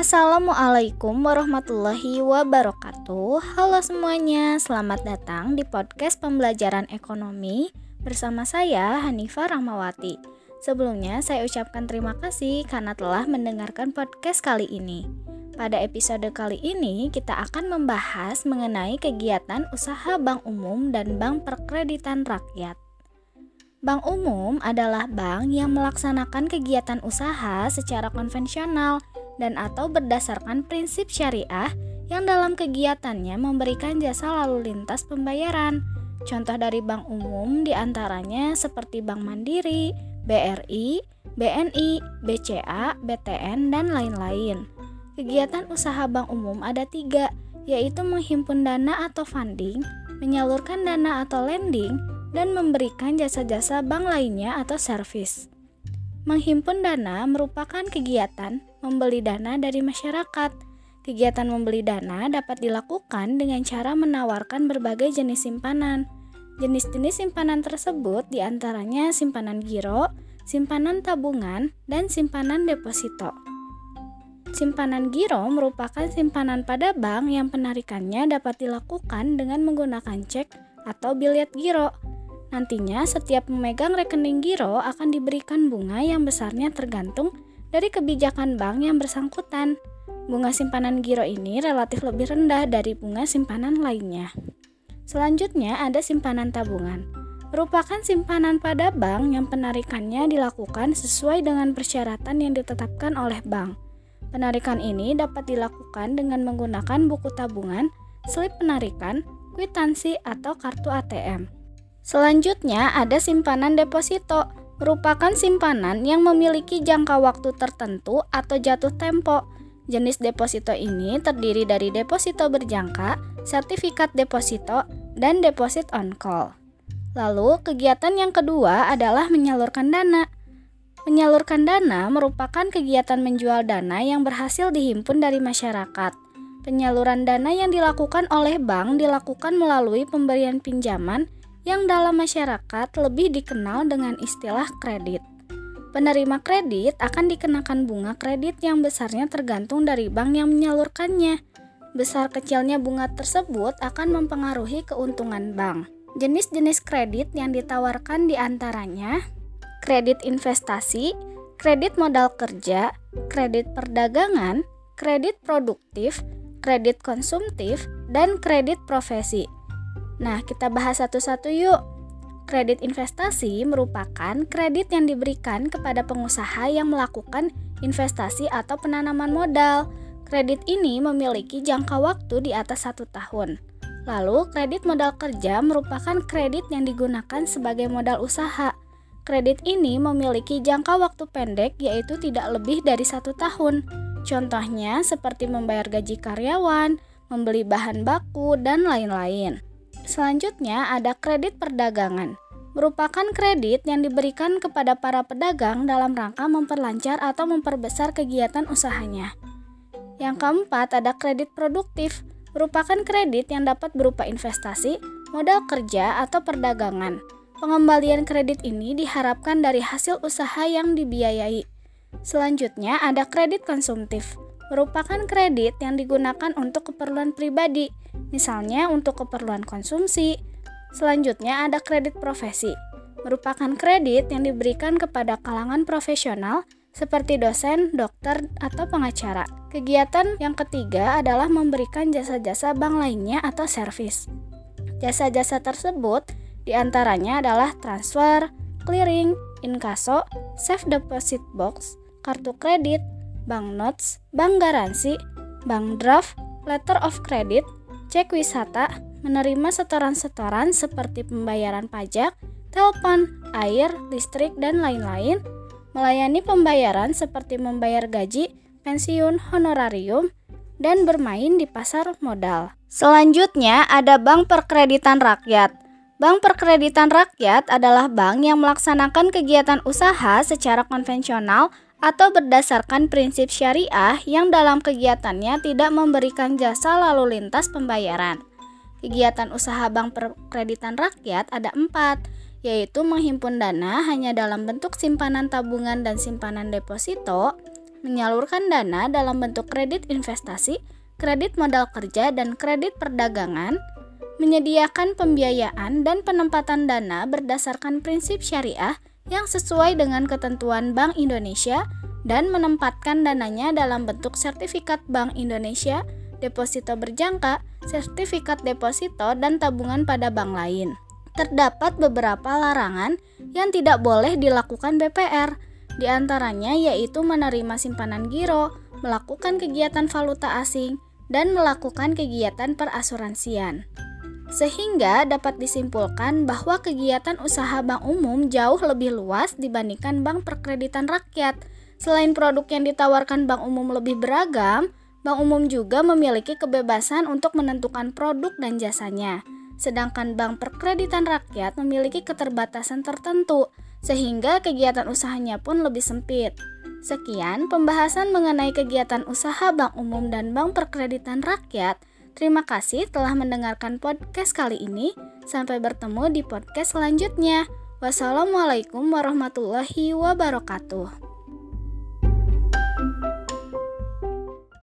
Assalamualaikum warahmatullahi wabarakatuh. Halo semuanya, selamat datang di podcast pembelajaran ekonomi bersama saya Hanifah Rahmawati. Sebelumnya saya ucapkan terima kasih karena telah mendengarkan podcast kali ini. Pada episode kali ini kita akan membahas mengenai kegiatan usaha bank umum dan bank perkreditan rakyat. Bank umum adalah bank yang melaksanakan kegiatan usaha secara konvensional dan atau berdasarkan prinsip syariah yang dalam kegiatannya memberikan jasa lalu lintas pembayaran. Contoh dari bank umum di antaranya seperti Bank Mandiri, BRI, BNI, BCA, BTN, dan lain-lain. Kegiatan usaha bank umum ada tiga, yaitu menghimpun dana atau funding, menyalurkan dana atau lending, dan memberikan jasa-jasa bank lainnya atau servis. Menghimpun dana merupakan kegiatan membeli dana dari masyarakat. Kegiatan membeli dana dapat dilakukan dengan cara menawarkan berbagai jenis simpanan. Jenis-jenis simpanan tersebut di antaranya simpanan giro, simpanan tabungan, dan simpanan deposito. Simpanan giro merupakan simpanan pada bank yang penarikannya dapat dilakukan dengan menggunakan cek atau biliet giro. Nantinya, setiap pemegang rekening giro akan diberikan bunga yang besarnya tergantung dari kebijakan bank yang bersangkutan. Bunga simpanan giro ini relatif lebih rendah dari bunga simpanan lainnya. Selanjutnya ada simpanan tabungan. Merupakan simpanan pada bank yang penarikannya dilakukan sesuai dengan persyaratan yang ditetapkan oleh bank. Penarikan ini dapat dilakukan dengan menggunakan buku tabungan, slip penarikan, kwitansi, atau kartu ATM. Selanjutnya ada simpanan deposito, merupakan simpanan yang memiliki jangka waktu tertentu atau jatuh tempo. Jenis deposito ini terdiri dari deposito berjangka, sertifikat deposito, dan deposit on call. Lalu, kegiatan yang kedua adalah menyalurkan dana. Menyalurkan dana merupakan kegiatan menjual dana yang berhasil dihimpun dari masyarakat. Penyaluran dana yang dilakukan oleh bank dilakukan melalui pemberian pinjaman yang dalam masyarakat lebih dikenal dengan istilah kredit. Penerima kredit akan dikenakan bunga kredit yang besarnya tergantung dari bank yang menyalurkannya. Besar kecilnya bunga tersebut akan mempengaruhi keuntungan bank. Jenis-jenis kredit yang ditawarkan di antaranya kredit investasi, kredit modal kerja, kredit perdagangan, kredit produktif, kredit konsumtif, dan kredit profesi. Nah, kita bahas satu-satu yuk. Kredit investasi merupakan kredit yang diberikan kepada pengusaha yang melakukan investasi atau penanaman modal. Kredit ini memiliki jangka waktu di atas satu tahun. Lalu, kredit modal kerja merupakan kredit yang digunakan sebagai modal usaha. Kredit ini memiliki jangka waktu pendek, yaitu tidak lebih dari satu tahun. Contohnya, seperti membayar gaji karyawan, membeli bahan baku, dan lain-lain. Selanjutnya ada kredit perdagangan. Merupakan kredit yang diberikan kepada para pedagang dalam rangka memperlancar atau memperbesar kegiatan usahanya. Yang keempat ada kredit produktif. Merupakan kredit yang dapat berupa investasi, modal kerja, atau perdagangan. Pengembalian kredit ini diharapkan dari hasil usaha yang dibiayai. Selanjutnya ada kredit konsumtif merupakan kredit yang digunakan untuk keperluan pribadi, misalnya untuk keperluan konsumsi. Selanjutnya ada kredit profesi, merupakan kredit yang diberikan kepada kalangan profesional seperti dosen, dokter, atau pengacara. Kegiatan yang ketiga adalah memberikan jasa-jasa bank lainnya atau servis. Jasa-jasa tersebut di antaranya adalah transfer, clearing, inkaso, safe deposit box, kartu kredit, bank notes, bank garansi, bank draft, letter of credit, cek wisata, menerima setoran-setoran seperti pembayaran pajak, telepon, air, listrik, dan lain-lain, melayani pembayaran seperti membayar gaji, pensiun, honorarium, dan bermain di pasar modal. Selanjutnya ada Bank Perkreditan Rakyat. Bank Perkreditan Rakyat adalah bank yang melaksanakan kegiatan usaha secara konvensional atau berdasarkan prinsip syariah yang dalam kegiatannya tidak memberikan jasa lalu lintas pembayaran. Kegiatan usaha bank perkreditan rakyat ada empat, yaitu menghimpun dana hanya dalam bentuk simpanan tabungan dan simpanan deposito, menyalurkan dana dalam bentuk kredit investasi, kredit modal kerja, dan kredit perdagangan, menyediakan pembiayaan dan penempatan dana berdasarkan prinsip syariah yang sesuai dengan ketentuan Bank Indonesia dan menempatkan dananya dalam bentuk sertifikat Bank Indonesia, deposito berjangka, sertifikat deposito, dan tabungan pada bank lain. Terdapat beberapa larangan yang tidak boleh dilakukan BPR, di antaranya yaitu menerima simpanan giro, melakukan kegiatan valuta asing, dan melakukan kegiatan perasuransian. Sehingga dapat disimpulkan bahwa kegiatan usaha bank umum jauh lebih luas dibandingkan bank perkreditan rakyat – Selain produk yang ditawarkan bank umum lebih beragam, bank umum juga memiliki kebebasan untuk menentukan produk dan jasanya. Sedangkan bank perkreditan rakyat memiliki keterbatasan tertentu, sehingga kegiatan usahanya pun lebih sempit. Sekian pembahasan mengenai kegiatan usaha bank umum dan bank perkreditan rakyat. Terima kasih telah mendengarkan podcast kali ini. Sampai bertemu di podcast selanjutnya. Wassalamualaikum warahmatullahi wabarakatuh.